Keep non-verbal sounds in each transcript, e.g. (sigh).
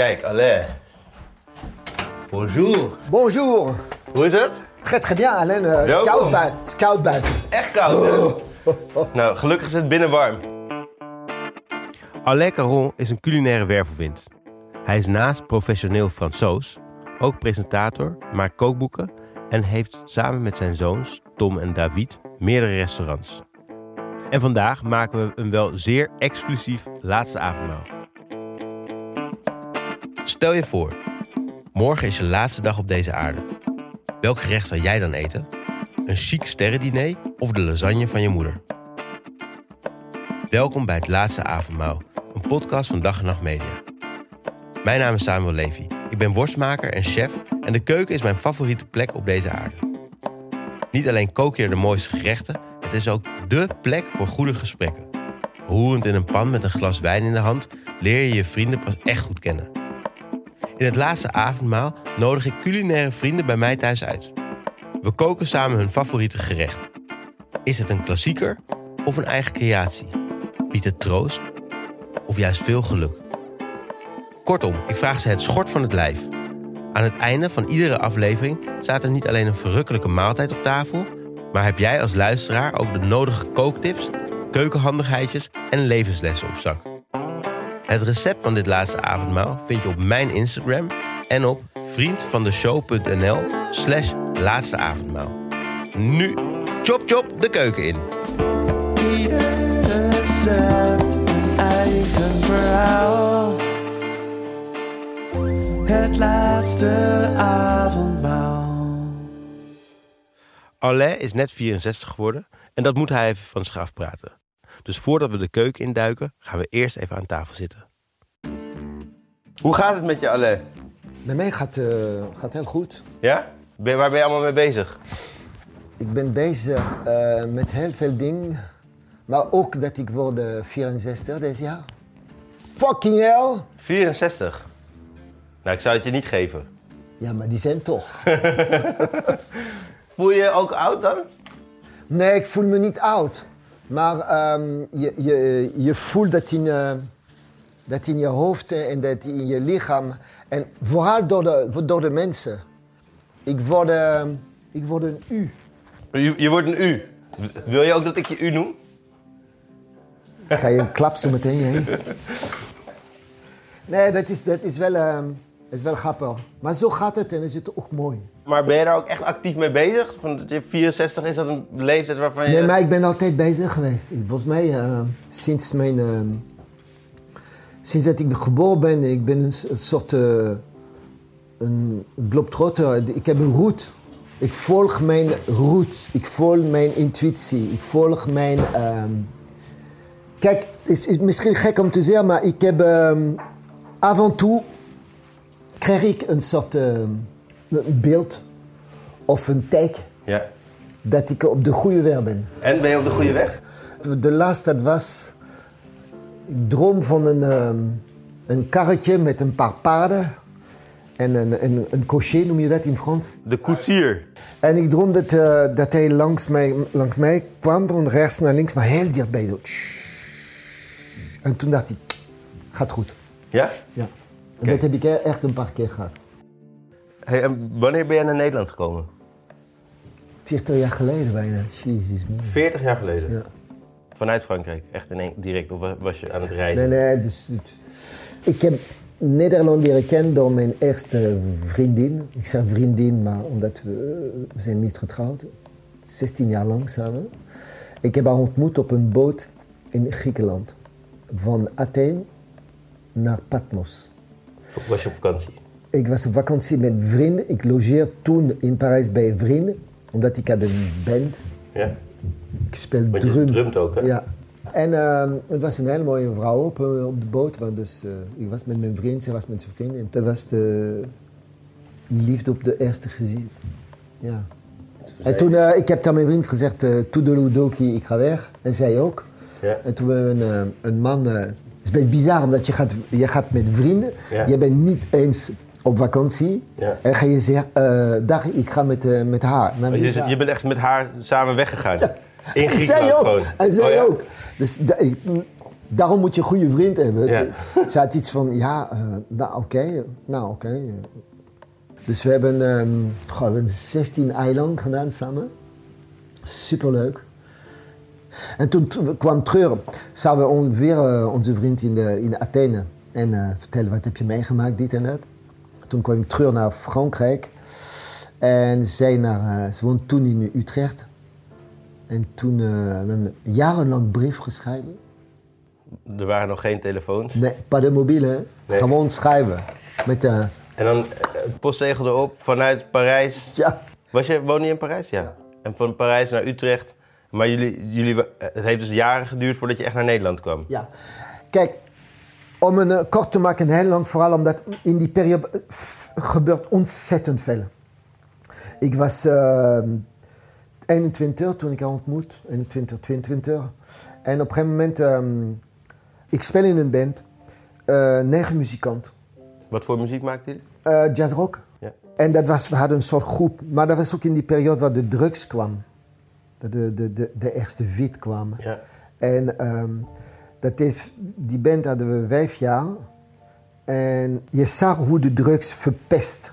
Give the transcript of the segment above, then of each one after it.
Kijk, Alain. Bonjour. Bonjour. Hoe is het? Très très bien, Alain. Uh, scout buiten. Scout buiten. Echt koud, hè? Nou, gelukkig is het binnen warm. Alain Caron is een culinaire wervelwind. Hij is naast professioneel Fransoos ook presentator, maakt kookboeken en heeft samen met zijn zoons Tom en David meerdere restaurants. En vandaag maken we een wel zeer exclusief laatste avondmaal. Stel je voor, morgen is je laatste dag op deze aarde. Welk gerecht zou jij dan eten? Een chic sterrendiner of de lasagne van je moeder? Welkom bij het Laatste Avondmaal, een podcast van Dag en Nacht Media. Mijn naam is Samuel Levy. Ik ben worstmaker en chef en de keuken is mijn favoriete plek op deze aarde. Niet alleen kook je de mooiste gerechten, het is ook dé plek voor goede gesprekken. Roerend in een pan met een glas wijn in de hand leer je je vrienden pas echt goed kennen. In het laatste avondmaal nodig ik culinaire vrienden bij mij thuis uit. We koken samen hun favoriete gerecht. Is het een klassieker of een eigen creatie? Biedt het troost of juist veel geluk? Kortom, ik vraag ze het schort van het lijf. Aan het einde van iedere aflevering staat er niet alleen een verrukkelijke maaltijd op tafel, maar heb jij als luisteraar ook de nodige kooktips, keukenhandigheidjes en levenslessen op zak. Het recept van dit laatste avondmaal vind je op mijn Instagram en op vriendvandeshow.nl slash laatste avondmaal. Nu, chop chop de keuken in. Ieder recept een eigen verhaal. Het laatste avondmaal. Alain is net 64 geworden en dat moet hij even van zich afpraten. Dus voordat we de keuken induiken, gaan we eerst even aan tafel zitten. Hoe gaat het met je, Alain? Bij mij gaat het gaat heel goed. Ja? Ben, waar ben je allemaal mee bezig? Ik ben bezig eh, met heel veel dingen. Maar ook dat ik word eh, 64 dit jaar. Fucking hell. 64. Nou, ik zou het je niet geven. Ja, maar die zijn toch. (laughs) Voel je je ook oud dan? Nee, ik voel me niet oud. Maar ehm, je, je, je voelt dat in, eh, dat in je hoofd en dat in je lichaam. En vooral door de, door de mensen. Ik word, eh, ik word een u. Je, je wordt een U. Wil je ook dat ik je U noem? Ga je een klap zo meteen heen. (laughs) Nee, dat is, dat is, wel, ehm, is wel grappig. Maar zo gaat het en is het ook mooi. Maar ben je daar ook echt actief mee bezig? Van dat je 64 is dat een leeftijd waarvan je... Nee, maar ik ben altijd bezig geweest. Volgens mij, eh, sinds mijn... ehm, sinds dat ik geboren ben, ik ben een, soort... eh, een globetrotter. Ik heb een route. Ik volg mijn route. Ik volg mijn intuïtie. Ik volg mijn... ehm, Kijk, het is misschien gek om te zeggen, maar ik heb... ehm, af en toe krijg ik een soort ehm, beeld of een teken Ja. dat ik op de goede weg ben. En ben je op de goede weg? De laatste dat was, ik droom van een, ehm, een karretje met een paar paarden en een, een, een cocher, noem je dat in Frans. De koetsier. En ik droomde dat, eh, dat hij langs mij, langs mij kwam, van rechts naar links, maar heel dichtbij. Zo. En toen dacht ik, gaat goed. Ja? Ja. En dat heb ik echt een paar keer gehad. Hey, en wanneer ben jij naar Nederland gekomen? 40 jaar geleden bijna. Jezus. man. 40 jaar geleden? Ja. Vanuit Frankrijk? Echt in één, direct? Of was je aan het reizen? Nee, nee, dus, dus- ik heb Nederland leren kennen door mijn eerste vriendin. Ik zeg vriendin, maar omdat we, we zijn niet getrouwd. 16 jaar lang samen. Ik heb haar ontmoet op een boot in Griekenland. Van Athene naar Patmos. Of was je op vakantie? Ik was op vakantie met vrienden. Ik logeerde toen in Parijs bij vrienden. Omdat ik had een band. Ja. Ik speel Want je drum. drumt ook, hè? Ja. En ehm, het was een hele mooie vrouw op, eh, op de boot. Want dus, eh, ik was met mijn vriend, zij was met zijn vriend. En dat was de liefde op de eerste gezien. Ja. En toen, eh, ik heb aan mijn vriend gezegd, uh, toedeledoki, ik ga weg. En zij ook. Ja. En toen hebben we een, eh, een man... het is best bizar, omdat je gaat, je gaat met vrienden. Ja. Je bent niet eens op vakantie. Ja. En ga je zeggen, eh, dag, ik ga met, eh, met haar. Je, je bent echt met haar samen weggegaan? In En Griekenland zij ook. gewoon? En zij Oh, ook. Dus da- ik- Daarom moet je een goede vriend hebben. Ja. Ze had iets van, ja, eh, nou oké, nou oké. Dus we hebben, ehm, goh, we hebben 16 eiland gedaan samen. Superleuk. En toen kwam terug, zagen we weer eh, onze vriend in, de, in Athene. En eh, vertellen, wat heb je meegemaakt, dit en dat. Toen kwam ik terug naar Frankrijk. En zij naar, eh, ze woont toen in Utrecht. En toen we hebben een jarenlang brief geschreven. Er waren nog geen telefoons. Nee, pas de mobiele. Nee. gewoon schrijven. Met, eh, En dan het postzegel erop vanuit Parijs. ja, Was je, woon je in Parijs? Ja. En van Parijs naar Utrecht. Maar jullie, jullie, eh, het heeft dus jaren geduurd voordat je echt naar Nederland kwam. ja. Kijk, om een eh, kort te maken, heel lang, vooral omdat in die periode eh, gebeurt ontzettend veel. Ik was eh, 21 toen ik haar ontmoet, 21, 22. En op een gegeven moment, ehm, ik speel in een band, negen muzikanten. Wat voor muziek maakte jullie? Eh jazzrock. Ja. En dat was, we hadden een soort groep. Maar dat was ook in die periode waar de drugs kwam. Dat de, de, de, de eerste wiet kwam. Ja. En ehm, dat heeft, die band hadden we vijf jaar. En je zag hoe de drugs verpest.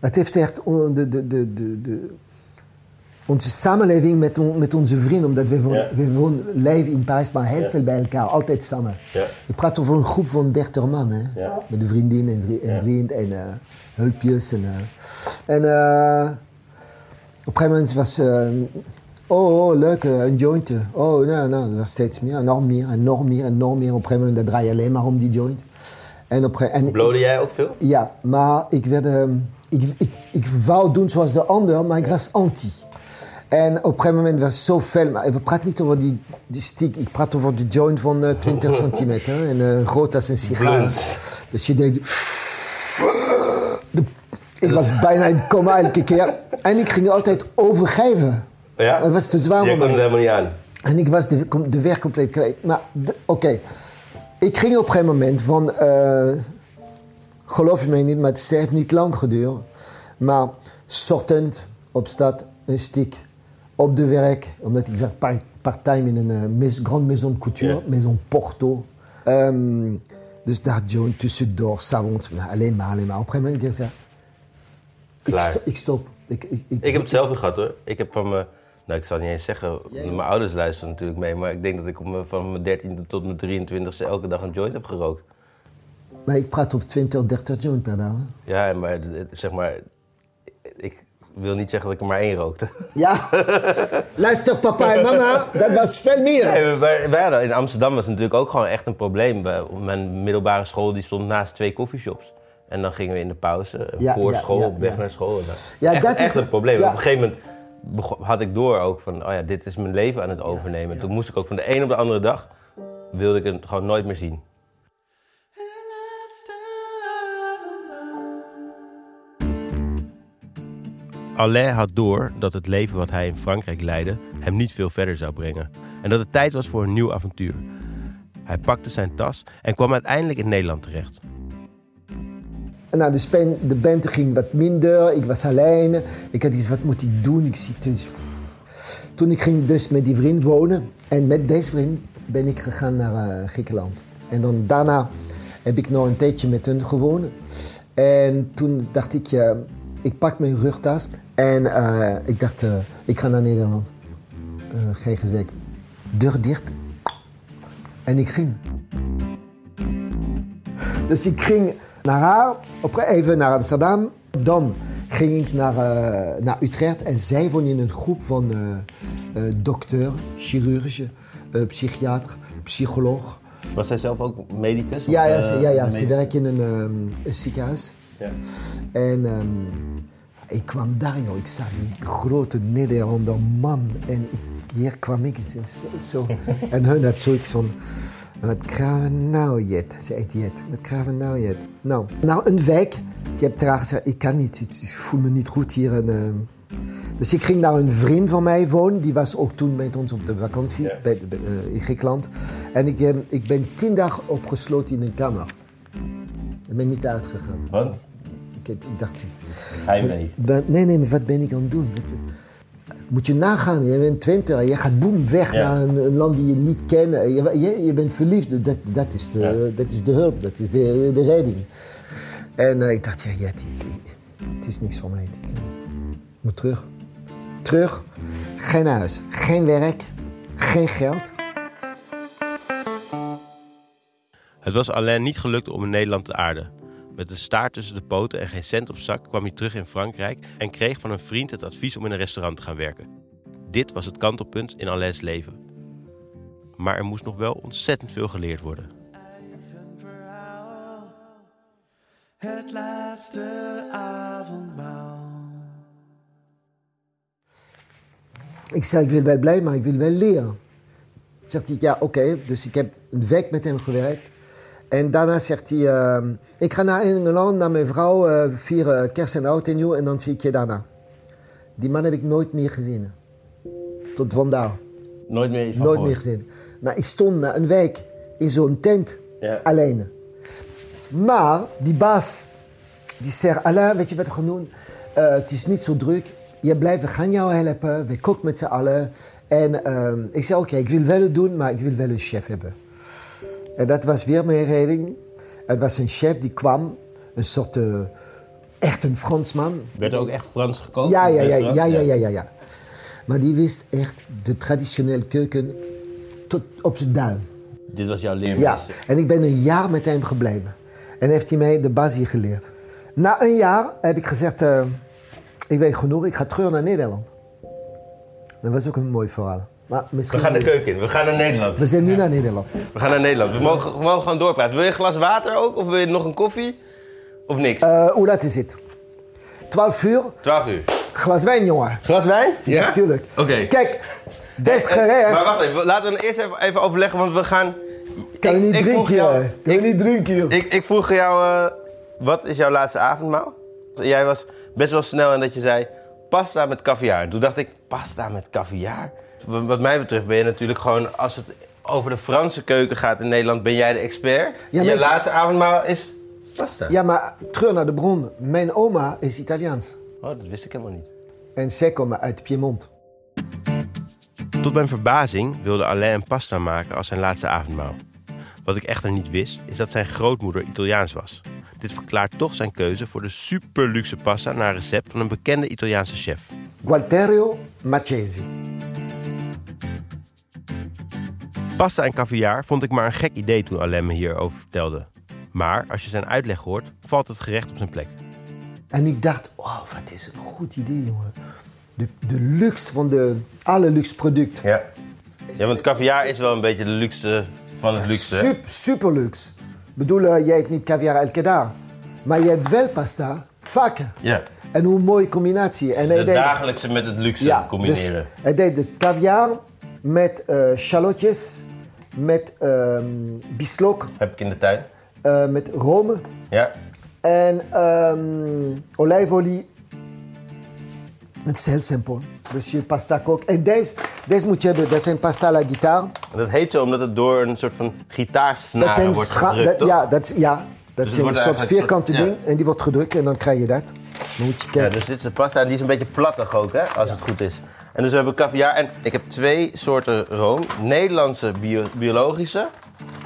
Het heeft echt de, de, de, de, de, onze samenleving met, on- met onze vrienden, omdat we, Ja. we wonen, leven in Parijs, maar heel Ja. veel bij elkaar, altijd samen. Ja. Ik praat over een groep van 30 man, hè? Met een vriendin en, vri- en vriend en eh, hulpjes. En, eh, en eh, op een gegeven moment was eh, oh, oh leuk, eh, een jointje. Oh, nou, nou, was steeds meer, nog meer, en nog meer, en nog meer. Op een gegeven moment draai je alleen maar om die joint. En op een gegeven- en, Blode jij ook veel? ja, maar ik, werd, ehm, ik, ik, ik wou doen zoals de ander, maar ik was anti. En op een gegeven moment was het zo fel. Maar we praten niet over die, die stick, ik praat over de joint van eh, 20 (laughs) centimeter. En eh, groot als een sigaar. Dus je deed... De- ik was bijna in coma elke keer. En ik ging altijd overgeven. Ja? Dat was te zwaar voor het helemaal niet aan. En ik was de, de weg compleet kwijt. Maar oké, ik ging op een gegeven moment van... eh, geloof je mij niet, maar het heeft niet lang geduurd. Maar ochtend op stad, een stick. Op de werk, omdat ik werk part- part-time in een eh, mes- grand maison de couture, maison Porto. Ehm, dus daar John tussendoor, s'avonds, maar alleen maar, alleen maar. Op een gegeven moment ik ik, sto- ik stop. Ik, ik, Ik heb hetzelfde gehad hoor. Ik heb van mijn, nou ik zal niet eens zeggen, mijn ouders luisteren natuurlijk mee, maar ik denk dat ik van mijn 13e tot mijn 23e elke dag een joint heb gerookt. Maar ik praat op 20, 30 joint per dag. hè. Ja, maar zeg maar, ik wil niet zeggen dat ik er maar één rookte. (laughs) Ja, luister papa en mama, dat was veel meer. Nee, wij, wij hadden, in Amsterdam was het natuurlijk ook gewoon echt een probleem. Mijn middelbare school die stond naast twee coffeeshops. En dan gingen we in de pauze, Ja, voor ja, school, ja, op weg naar school. En dan- Ja, echt, dat echt is- een probleem. Op een gegeven moment had ik door ook van, oh ja, dit is mijn leven aan het overnemen. Toen moest ik ook van de een op de andere dag, wilde ik het gewoon nooit meer zien. Alain had door dat het leven wat hij in Frankrijk leidde hem niet veel verder zou brengen. En dat het tijd was voor een nieuw avontuur. Hij pakte zijn tas en kwam uiteindelijk in Nederland terecht. En nou, de, band ging wat minder, ik was alleen. Ik had iets, wat moet ik doen? Ik zit dus... Toen ik ging dus met die vriend wonen. En met deze vriend ben ik gegaan naar eh, Griekenland. En dan daarna heb ik nog een tijdje met hun gewoond. En toen dacht ik, eh, ik pak mijn rugtas. En eh, ik dacht, ik ga naar Nederland. Geen gezegd. Deur dicht. En ik ging. Dus ik ging naar haar, op, even naar Amsterdam. Dan ging ik naar, eh, naar Utrecht en zij woonde in een groep van eh, dokter, chirurgen, psychiater, psycholoog. Was hij zelf ook medicus? Ja, ja, ze, ja, ja, ze werkt in een, ehm, een ziekenhuis. Ja. En ehm, ik kwam daar, joh. ik zag die grote Nederlander man. En ik, hier kwam ik zo. zo. (laughs) en hun had zoiets van, wat gaan we nou, Jet? Zei Jet, wat gaan we nou, Jet? Nou, nou een week. Die heb daar gezegd, ik kan niet, ik voel me niet goed hier. En, ehm, dus ik ging naar een vriend van mij wonen. Die was ook toen met ons op de vakantie Ja. bij, bij, eh, in Griekenland. En ik, heb- ik ben tien dagen opgesloten in een kamer. Ik ben niet uitgegaan. Want? Ik, ik dacht, Hij mee. wat- nee, nee, maar wat ben ik aan het doen? Moet je nagaan, je bent twintig en je gaat boem weg Ja. naar een, een land die je niet kent. Je, je, je bent verliefd, dat, dat, is de, Ja. dat is de hulp, dat is de, de redding. En eh, ik dacht, ja, ja, het, het is niks voor mij. Ik moet terug. Terug, geen huis, geen werk, geen geld. Het was Alain niet gelukt om in Nederland te aarden. Met een staart tussen de poten en geen cent op zak kwam hij terug in Frankrijk en kreeg van een vriend het advies om in een restaurant te gaan werken. Dit was het kantelpunt in Alain's leven. Maar er moest nog wel ontzettend veel geleerd worden. Het laatste avondmaal. Ik zei, ik wil wel blij, maar ik wil wel leren. Zegt hij, ja, oké. Dus ik heb een week met hem gewerkt. En daarna zegt hij, ehm, ik ga naar Engeland, naar mijn vrouw, eh, vieren kerst en oud en nieuw en dan zie ik je daarna. Die man heb ik nooit meer gezien. Tot vandaag. Nooit meer Nooit meer gezien. Maar ik stond na een week in zo'n tent, Ja. alleen. Maar die baas, die zegt, Alain, weet je wat we gaan doen? Eh, het is niet zo druk. Je blijft, we gaan jou helpen. We koken met z'n allen. En ehm, ik zei, oké, ik wil wel het doen, maar ik wil wel een chef hebben. En dat was weer mijn reding. Het was een chef die kwam, een soort, eh, echt een Fransman. Werd er ook echt Frans gekookt? Ja, ja, ja, ja, ja, ja, ja, ja. Maar die wist echt de traditionele keuken tot op zijn duim. Dit was jouw Ja, leermeester. en ik ben een jaar met hem gebleven. En heeft hij mij de basis geleerd. Na een jaar heb ik gezegd, eh, ik weet genoeg, ik ga terug naar Nederland. Dat was ook een mooi verhaal. Maar We gaan de keuken in, we gaan naar Nederland. We zijn nu naar Nederland. We gaan naar Nederland. We mogen gewoon gewoon doorpraten. Wil je een glas water ook? Of wil je nog een koffie? Of niks? Eh, hoe laat is het? 12 uur, 12 uur. glas wijn, jongen. Glas wijn? Ja? Natuurlijk. Oké. Kijk, des Eh, gerecht. Maar wacht even, laten we eerst even, even overleggen, want we gaan... kan je ik- niet ik drinken, jou- joh. Kan je niet drinken, joh. Ik, ik vroeg jou, eh, wat is jouw laatste avondmaal? Jij was best wel snel in dat je zei, pasta met caviar. En toen dacht ik, pasta met caviar? Wat mij betreft ben je natuurlijk gewoon, als het over de Franse keuken gaat in Nederland, ben jij de expert. Ja, je laatste avondmaal is pasta. Ja, maar terug naar de bron. Mijn oma is Italiaans. Oh, dat wist ik helemaal niet. En zij komen uit Piemont. Tot mijn verbazing wilde Alain een pasta maken als zijn laatste avondmaal. Wat ik echter niet wist, is dat zijn grootmoeder Italiaans was. Dit verklaart toch zijn keuze voor de super luxe pasta naar een recept van een bekende Italiaanse chef. Gualterio Macesi. Pasta en caviar vond ik maar een gek idee toen Alain me hierover vertelde. Maar als je zijn uitleg hoort, valt het gerecht op zijn plek. En ik dacht, oh, wat is een goed idee, jongen. De, de luxe van de alle luxe producten. Ja. ja, want caviar is wel een beetje de luxe van het luxe. Super, super luxe. Ik bedoel, eh, jij eet niet caviar elke dag. Maar je hebt wel pasta vaker. Ja, En hoe mooie combinatie. En hij deed- dagelijkse met het luxe ja, combineren. Dus hij deed het caviar met eh shallotjes, met ehm bislok, Heb ik in de tuin. eh, met rome Ja, en ehm olijfolie. Het is heel simpel. Dus je pasta kookt. En deze, deze moet je hebben, dat zijn pasta à la guitare. En dat heet zo omdat het door een soort van gitaarsnaren zijn wordt gedrukt, dat- ja, dat, is- ja, dat het zijn een soort vierkante ja. ding. En die wordt gedrukt en dan krijg je dat. Dan moet je Ja, kijken. dus dit is de pasta en die is een beetje plattig ook, hè, als het goed is. En dus we hebben caviar en ik heb twee soorten room. Nederlandse bio- biologische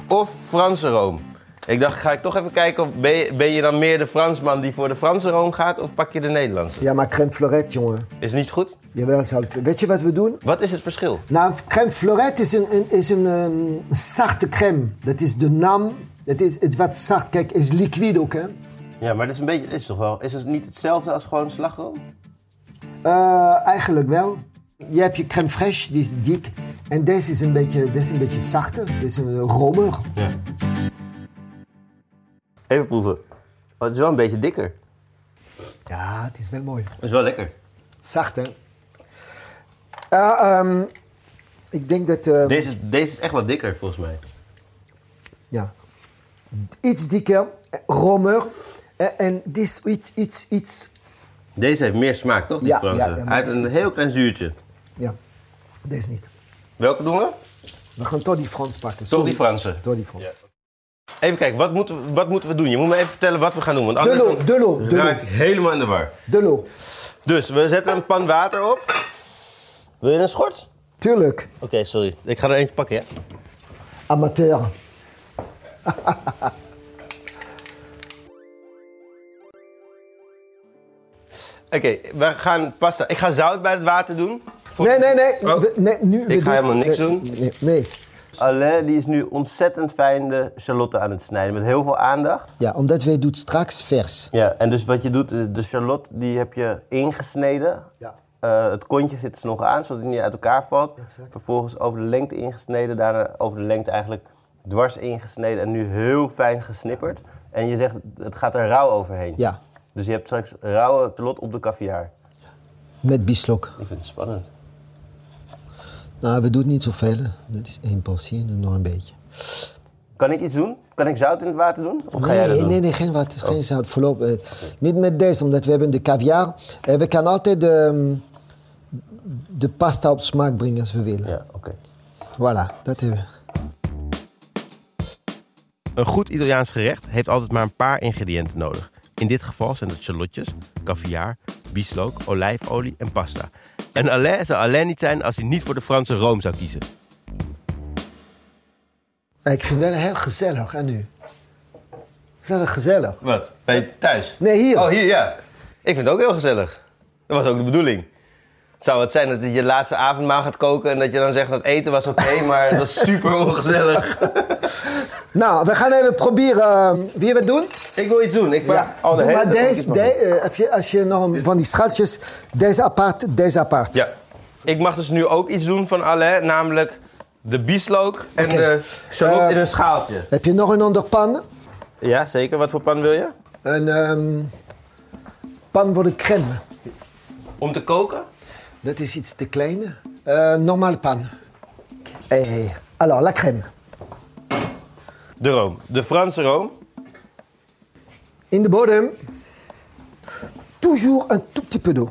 of Franse room. Ik dacht, ga ik toch even kijken, of ben je, ben je dan meer de Fransman die voor de Franse room gaat of pak je de Nederlandse? Ja, maar crème fleurette, jongen. Is niet goed? Jawel, het- Weet je wat we doen? Wat is het verschil? Nou, crème fleurette is een, een, is een ehm, zachte crème. Dat is de naam. Het is, het wat zacht. Kijk, is liquide ook, hè? Ja, maar dat is een beetje, is toch wel, is het niet hetzelfde als gewoon slagroom? Eh, eigenlijk wel. Je hebt je crème fraîche, die is dik. En deze is een beetje, deze is een beetje zachter. Deze is een romer. Ja. Even proeven. Oh, het is wel een beetje dikker. Ja, het is wel mooi. Het is wel lekker. Zacht, hè? Ehm, ik denk dat... ehm, Deze is, deze is echt wat dikker volgens mij. Ja. Iets dikker, romer. eh, En dit is iets, iets, iets... Deze heeft meer smaak, toch? Die Ja, Franse. ja, Hij heeft een heel klein zuurtje. Ja, deze niet. Welke doen we? We gaan toch die Frans pakken. Toch Sorry. die Franse. Toch die Frans. Ja. Even kijken, wat moeten, we, wat moeten we doen? Je moet me even vertellen wat we gaan doen. Want anders De lo, dan de lo, de raak ik helemaal in de war. De lo. Dus we zetten een pan water op. Wil je een schort? Tuurlijk, Oké, sorry. Ik ga er eentje pakken, ja? amateur. (laughs) Oké, we gaan pasta. Ik ga zout bij het water doen. Nee, nee, nee. Oh. we- nee nu, Ik ga doen- helemaal niks nee, doen. Nee, nee. Alain die is nu ontzettend fijn de charlotte aan het snijden. Met heel veel aandacht. Ja, omdat wij doen straks vers. Ja, en dus wat je doet, de charlotte die heb je ingesneden. Ja. Eh, het kontje zit er nog aan, zodat hij niet uit elkaar valt. Exact. Vervolgens over de lengte ingesneden, daarna over de lengte eigenlijk dwars ingesneden en nu heel fijn gesnipperd. En je zegt, het gaat er rauw overheen. Ja, Dus je hebt straks rauwe charlotte op de caviar. met bislok. Ik vind het spannend. Nou, we doen niet zoveel. Dat is één portie, nu nog een beetje. Kan ik iets doen? Kan ik zout in het water doen? Of ga jij dat Nee, doen? nee, nee, geen water, geen zout. Voorlopig. eh, niet met deze, omdat we hebben de caviar. En we kunnen altijd de, de pasta op smaak brengen als we willen. Ja, oké. Voilà, dat hebben we. Een goed Italiaans gerecht heeft altijd maar een paar ingrediënten nodig. In dit geval zijn het shallotjes, caviar, bieslook, olijfolie en pasta. En Alain zou Alain niet zijn als hij niet voor de Franse room zou kiezen. Ik vind het wel heel gezellig, en nu? Wel gezellig. Wat? Ben je thuis? Nee, hier. Oh, hier, ja. Ik vind het ook heel gezellig. Dat was ook de bedoeling. Het zou het zijn dat je je laatste avondmaal gaat koken en dat je dan zegt dat eten was oké, (laughs) maar dat is super ongezellig. Nou, we gaan even proberen. eh, Wil je wat doen? Ik wil iets doen. Ik vraag al de hele maar deze, de, eh, heb je, als je nog een- van die schatjes, deze apart, deze apart. Ja. Ik mag dus nu ook iets doen van Alain, namelijk de bieslook en de shallot Eh, in een schaaltje. Heb je nog een ander pan? Ja, zeker. Wat voor pan wil je? Een ehm, pan voor de crème. Om te koken? Dat is iets te klein. Eh normale pan. Eh, alors, la crème. De room. De Franse room. In de bodem. Toujours un tout petit peu d'eau.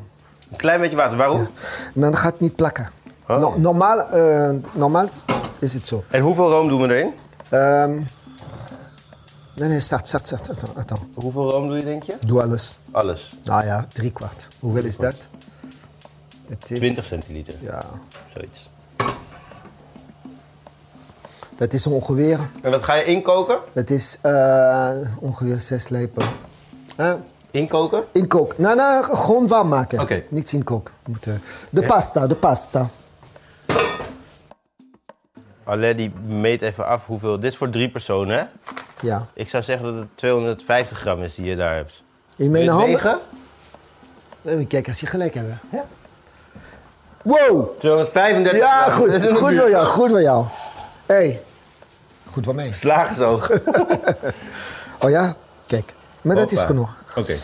Een klein beetje water. Waarom? En dan gaat het niet plakken. No- normaal, eh, normaal is het zo. En hoeveel room doen we erin? Ehm, nee, nee, start, start, start. Attends, attends. Hoeveel room doe je, denk je? Doe alles. Alles. Nou ja, drie kwart. Hoeveel is dat? Het is, 20 centiliter. Ja, Zoiets. Dat is ongeveer, En dat ga je inkoken? dat is eh, ongeveer zes lepel. Huh? Inkoken? Inkook. Nou, nou, gewoon warm maken. Oké. Niet inkoken. Moet, eh, de pasta, de pasta. Alain die meet even af hoeveel... Dit is voor drie personen, hè? Ja. Ik zou zeggen dat het 250 gram is die je daar hebt. In mijn handen. Even kijken als je gelijk hebben. Ja. Wow! 235 Ja, gram. goed. Goed voor jou, goed voor jou. hey. Goed. Slagersoog. (laughs) Oh ja? Kijk. Maar dat is genoeg. Oké.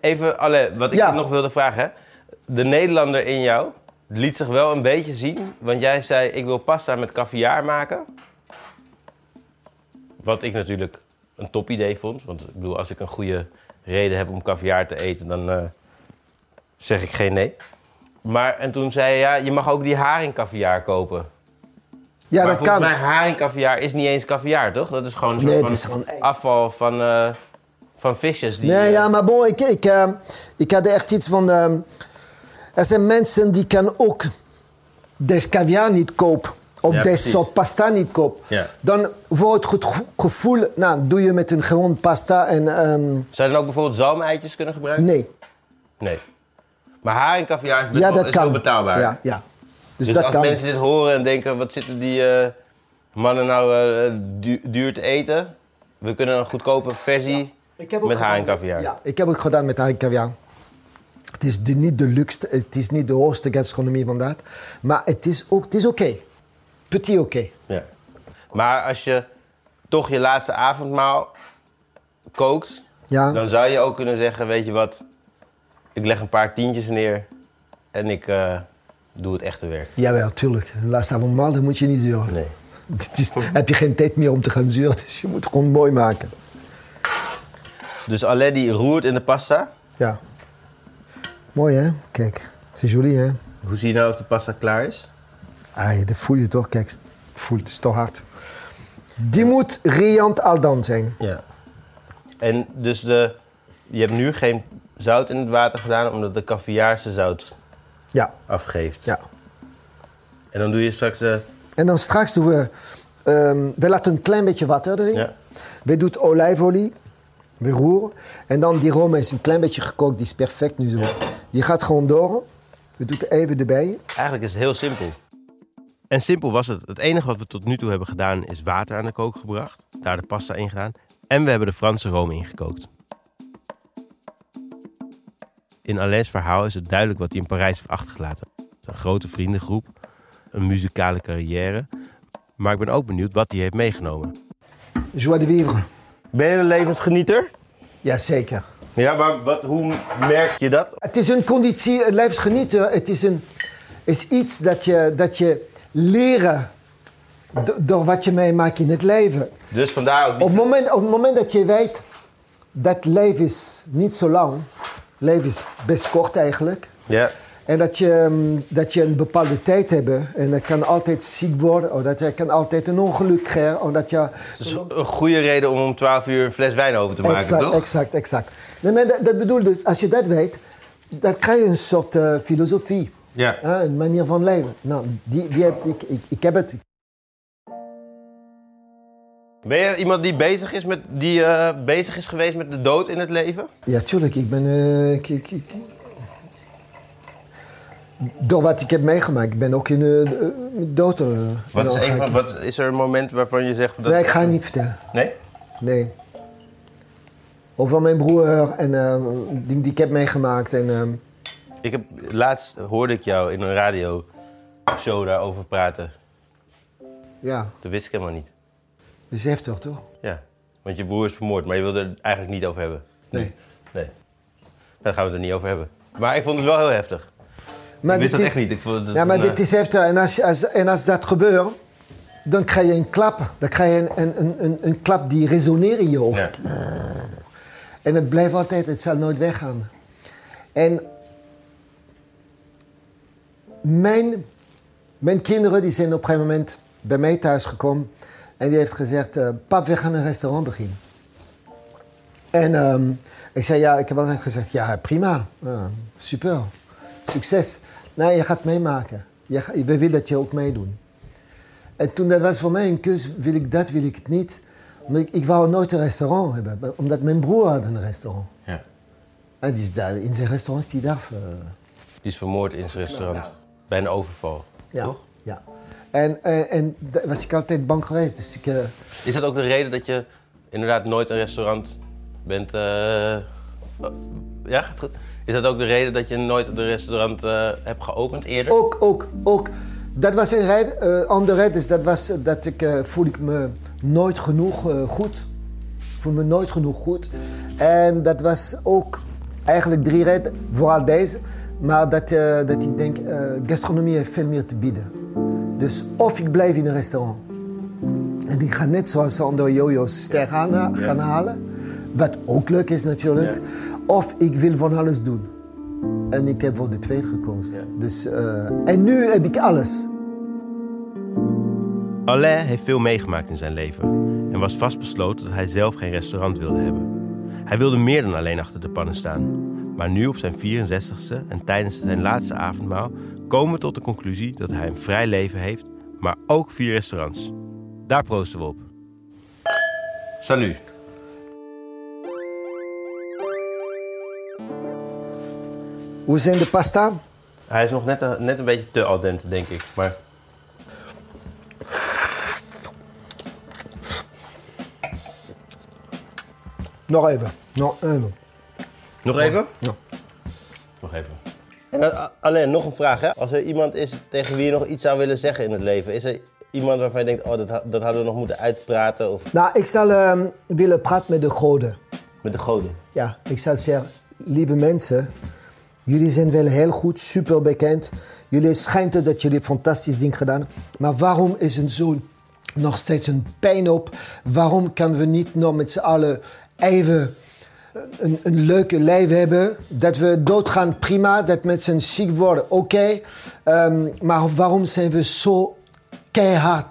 Even, Alain, wat ik Ja. nog wilde vragen. Hè? De Nederlander in jou liet zich wel een beetje zien. Want jij zei, ik wil pasta met caviar maken. Wat ik natuurlijk een top idee vond. Want ik bedoel, als ik een goede reden heb om caviar te eten, dan eh, zeg ik geen nee. Maar, en toen zei je, ja, je mag ook die haringcaviar kopen. Ja, maar dat volgens kan. mij haringcaviar is niet eens caviar, toch? Dat is gewoon een soort Nee, van is afval van, eh, van visjes. Die, Nee, eh, ja, maar bon, ik, ik, eh, ik had echt iets van... eh, er zijn mensen die kan ook deze caviar niet kopen. Of Ja, deze soort pasta niet kopen. Ja. Dan voor het goed gevoel, nou, doe je met een gewoon pasta en... ehm, Zou je dan ook bijvoorbeeld zalmeitjes kunnen gebruiken? nee. Nee. Maar haringcaviar is, Ja, dat is kan. wel betaalbaar. Ja, ja. Dus, Dus, dat als kan. mensen dit horen en denken, wat zitten die eh, mannen nou eh, du- duur te eten? We kunnen een goedkope versie met gedaan- haringcaviar. Ja, ik heb ook gedaan met haringcaviar. Het is de, niet de luxe, het is niet de hoogste gastronomie van dat. Maar het is ook, het is oké. Petit oké. Ja. Maar als je toch je laatste avondmaal kookt, Ja. dan zou je ook kunnen zeggen, weet je wat, ik leg een paar tientjes neer en ik eh, doe het echte werk. Jawel, tuurlijk. Laatst avondmaal, dan moet je niet zeuren. Nee. (laughs) Dit is, heb je geen tijd meer om te gaan zeuren, dus je moet het gewoon mooi maken. Dus Alain die roert in de pasta. Ja. Mooi hè? Kijk, het is joli hè? Hoe zie je nou of de pasta klaar is? Ah, dat voel je toch? Kijk, voelt het is toch hard. Die moet riant al dan zijn. Ja. En dus de, je hebt nu geen zout in het water gedaan, omdat de caviar zijn zout Ja, afgeeft. ja. En dan doe je straks... eh, En dan straks doen we... ehm, we laten een klein beetje water erin. ja. We doen olijfolie. We roeren. En dan die rom is een klein beetje gekookt. Die is perfect nu zo. Die gaat gewoon door. We doen even erbij. Eigenlijk is het heel simpel. En simpel was het. Het enige wat we tot nu toe hebben gedaan is water aan de kook gebracht. Daar de pasta in gedaan. En we hebben de Franse room ingekookt. In Alain's verhaal is het duidelijk wat hij in Parijs heeft achtergelaten. Een grote vriendengroep, een muzikale carrière. Maar ik ben ook benieuwd wat hij heeft meegenomen. Joie de vivre. Ben je een levensgenieter? Jazeker. Ja, maar wat, hoe merk je dat? Het is een conditie, het levensgenieten. Het is, een, is iets dat je, dat je leren do- door wat je meemaakt in het leven. Dus vandaar ook Op het, moment, op het moment dat je weet dat leven is niet zo lang, leven is best kort eigenlijk. Ja. En dat je, mm, dat je een bepaalde tijd hebt. En dat kan altijd ziek worden, of dat je kan altijd een ongeluk krijgen. Of dat je... Dat is een goede reden om om 12 uur een fles wijn over te maken, exact, toch? exact, exact. Nee, maar dat, dat bedoel dus, als je dat weet, dan krijg je een soort eh, filosofie. Ja. een manier van leven. Nou, die, die heb ik, ik, ik heb het. Ben je iemand die bezig is, met, die, eh, bezig is geweest met de dood in het leven? Ja, tuurlijk. Ik ben... eh, ik- ik- ik- door wat ik heb meegemaakt. Ik ben ook in de uh, dood. eh, Wat is, een van, wat, is er een moment waarvan je zegt... Dat, Nee, ik ga het niet vertellen. Nee? Nee. Over mijn broer en eh, die, die ik heb meegemaakt. En, ehm, Ik heb, laatst hoorde ik jou in een radioshow daarover praten. ja, Dat wist ik helemaal niet. Dat is heftig toch? Ja. Want je broer is vermoord, maar je wilde er eigenlijk niet over hebben. Nee. Nee. Daar gaan we het er niet over hebben. Maar ik vond het wel heel heftig. Maar ik wist dat is- echt niet. Ik vond het Ja, maar een, dit is heftig. En als, als, en als dat gebeurt, dan krijg je een klap. Dan krijg je een, een, een- klap die resoneert in je hoofd. ja. En het blijft altijd, het zal nooit weggaan. En mijn, mijn kinderen die zijn op een gegeven moment bij mij thuis gekomen. En die heeft gezegd, eh, pap, we gaan een restaurant beginnen. En ehm, ik zei, ja, ik heb altijd gezegd, ja, prima. Ja, super. Succes. Nee, je gaat meemaken. Je, we willen dat je ook meedoet. En toen dat was voor mij een keuze, wil ik dat, wil ik het niet. Omdat ik, ik wou nooit een restaurant hebben, omdat mijn broer had een restaurant. Ja. En die is daar, in zijn restaurant is die daar. eh, Die is vermoord in zijn restaurant. Bij een overval. ja, Toch? ja. En, en, en daar was ik altijd bang geweest. Dus ik, eh, Is dat ook de reden dat je inderdaad nooit een restaurant bent... eh, ja, gaat goed. Is dat ook de reden dat je nooit een restaurant eh, hebt geopend eerder? ook, ook, ook. Dat was een reden. eh andere reden is dat, was, dat ik eh, voelde ik me nooit genoeg eh, goed. Ik voelde me nooit genoeg goed. En dat was ook eigenlijk drie redenen. Vooral deze. Maar dat, eh, dat ik denk, eh, gastronomie heeft veel meer te bieden. Dus of ik blijf in een restaurant. En ik ga net zoals andere jojo's ster gaan, gaan halen. Wat ook leuk is natuurlijk. Of ik wil van alles doen. En ik heb voor de tweede gekozen. Ja. Dus, eh, en nu heb ik alles. Alain heeft veel meegemaakt in zijn leven en was vastbesloten dat hij zelf geen restaurant wilde hebben. Hij wilde meer dan alleen achter de pannen staan. Maar nu op zijn 64ste en tijdens zijn laatste avondmaal komen we tot de conclusie dat hij een vrij leven heeft, maar ook vier restaurants. Daar proosten we op. Salut. Hoe zijn de pasta? Hij is nog net een, net een beetje te al dente, denk ik. Maar Nog even. Nog even. nog even? Ja. Nog even. En dan, alleen nog een vraag. Hè? Als er iemand is tegen wie je nog iets zou willen zeggen in het leven, is er iemand waarvan je denkt, oh, dat, dat hadden we nog moeten uitpraten of Nou, ik zal ehm, willen praten met de goden. met de goden? Ja, ik zal zeggen, lieve mensen, jullie zijn wel heel goed, super bekend. Jullie schijnt dat jullie een fantastisch ding gedaan. Maar waarom is het zo nog steeds een pijn op? Waarom kunnen we niet nog met z'n allen even een, een leuke leven hebben? Dat we doodgaan, prima. Dat mensen ziek worden, oké. Ehm, maar waarom zijn we zo keihard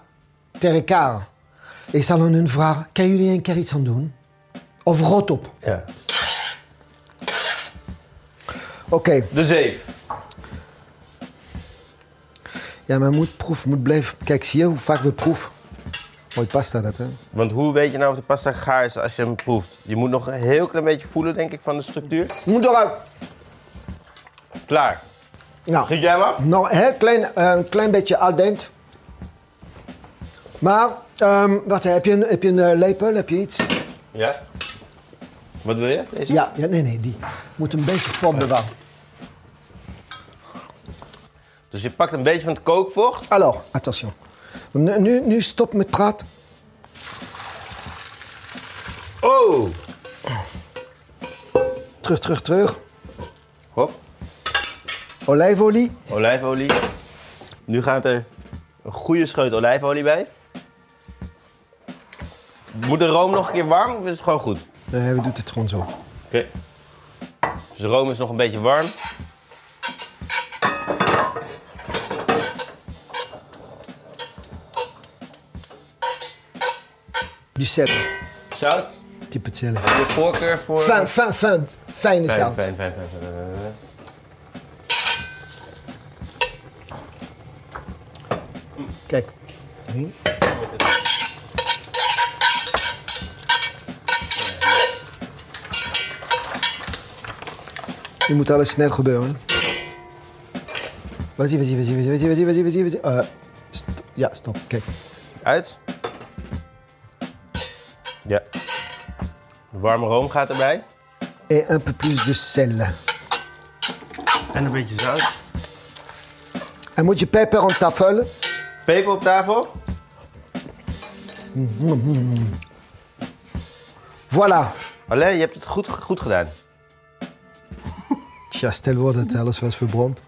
tegen elkaar? Ik zal aan hun vragen, kan jullie een keer iets aan doen? Of rot op. Ja. Oké, De zeef. Ja, maar moet proef, moet blijven. Kijk, zie je hoe vaak we proeven? Mooi pasta dat, hè? Want hoe weet je nou of de pasta gaar is als je hem proeft? Je moet nog een heel klein beetje voelen, denk ik, van de structuur. Moet eruit. Klaar. Nou, Giet jij hem af? nog een heel klein, een klein beetje al dente. Maar, ehm wacht, heb je een, heb je een eh, lepel? Heb je iets? Ja. Wat wil je? Deze? Ja, ja, nee, nee, die moet een beetje vorm bewaren. Dus je pakt een beetje van het kookvocht. Alors, attention. Nu, nu, nu stop met praten. Oh! Terug, terug, terug. Hop. Olijfolie. Olijfolie. Nu gaat er een goede scheut olijfolie bij. Moet de room nog een keer warm of is het gewoon goed? Nee, we doen het gewoon zo. Oké. Dus de room is nog een beetje warm. Dus Zout? Type het Heb je voorkeur voor... Fijn, fijn, fijn. Fijne zout. Fijn, fijn, fijn, fijn, fijn. Kijk. hier Je moet alles snel gebeuren. Wazie, wazie, wazie, wazie, wazie, wazie, wazie, wazie. zie ja, stop. Kijk. Uit? Ja. De warme room gaat erbij. Et un peu plus de sel. En een beetje zout. En moet je peper op tafel. Peper op tafel. Voilà. Allee, je hebt het goed, goed gedaan. Tja, stel voor dat alles was verbrand.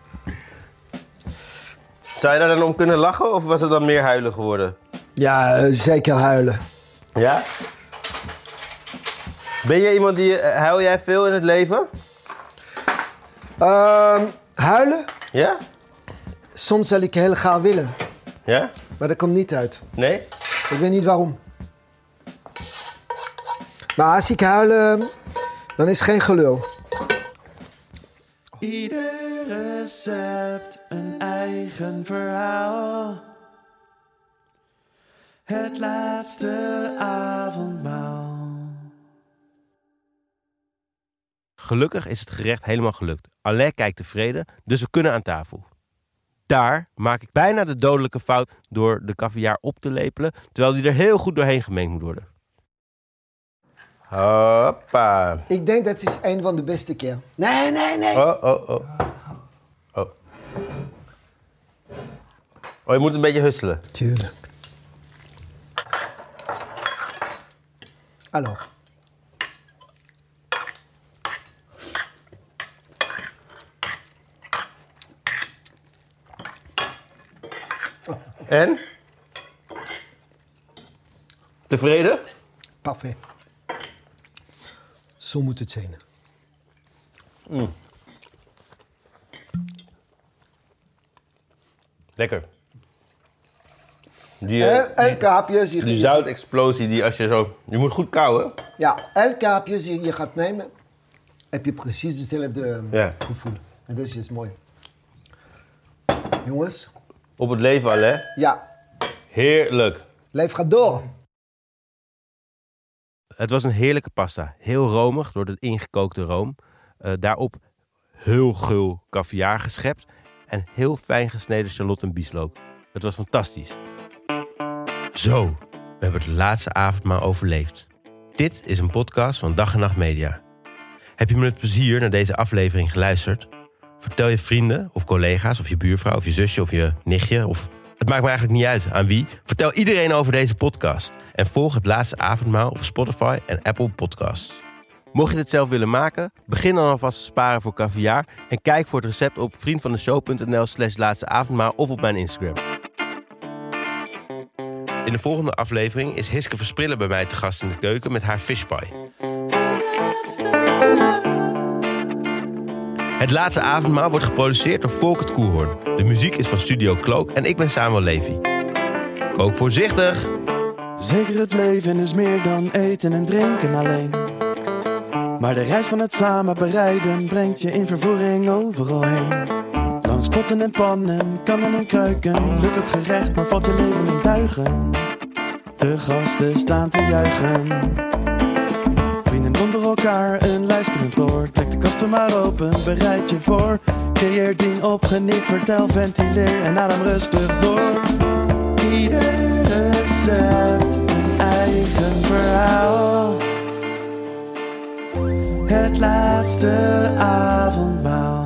Zou je daar dan om kunnen lachen of was het dan meer huilen geworden? Ja, eh, zeker huilen. Ja? Ben je iemand die... eh, huil jij veel in het leven? Ehm, huilen? Ja? Soms zal ik heel graag willen. Ja? Maar dat komt niet uit. Nee? Ik weet niet waarom. Maar als ik huil, eh, dan is het geen gelul. Ieder recept een eigen verhaal. Het laatste avondmaal. Gelukkig is het gerecht helemaal gelukt. Alain kijkt tevreden, dus we kunnen aan tafel. Daar maak ik bijna de dodelijke fout door de caviar op te lepelen, terwijl die er heel goed doorheen gemengd moet worden. Hoppa. Ik denk dat is een van de beste keer. Nee, nee, nee. Oh, oh, oh. Oh. Oh, je moet een beetje husselen. Tuurlijk. Alors. En? Tevreden? Parfait. Zo moet het zijn. Lekker. Die, eh, El, elk kaapje, zie die je, zoutexplosie die als je zo... Je moet goed kauwen. ja, elk kaapje zie je gaat nemen, heb je precies hetzelfde eh, Ja. gevoel. En dat is mooi. Jongens, Op het leven al, hè? ja, Heerlijk. leef gaat door. Het was een heerlijke pasta. Heel romig door de ingekookte room. Eh, daarop heel gul caviar geschept. En heel fijn gesneden shallot en bieslook. Het was fantastisch. Zo, we hebben het laatste avondmaal overleefd. Dit is een podcast van Dag en Nacht Media. Heb je met plezier naar deze aflevering geluisterd? Vertel je vrienden of collega's of je buurvrouw of je zusje of je nichtje of... Het maakt me eigenlijk niet uit aan wie. Vertel iedereen over deze podcast. En volg het laatste avondmaal op Spotify en Apple Podcasts. Mocht je dit zelf willen maken, begin dan alvast te sparen voor caviar... en kijk voor het recept op vriendvandeshow.nl slash laatste avondmaal of op mijn Instagram. In de volgende aflevering is Hiske Versprillen bij mij te gast in de keuken met haar fishpie. Het laatste avondmaal wordt geproduceerd door Volkert Koehoorn. De muziek is van Studio Cloak en ik ben Samuel Levy. Kook voorzichtig! Zeker het leven is meer dan eten en drinken alleen. Maar de reis van het samen bereiden brengt je in vervoering overal heen. Langs potten en pannen, kannen en kruiken. Lukt het gerecht, maar valt je leven in duigen. De gasten staan te juichen. Elkaar, een luisterend oor. Trek de kasten maar open, bereid je voor. Creëer ding op, geniet, vertel, ventileer en adem rustig door. Ieder recept een eigen verhaal. Het laatste avondmaal.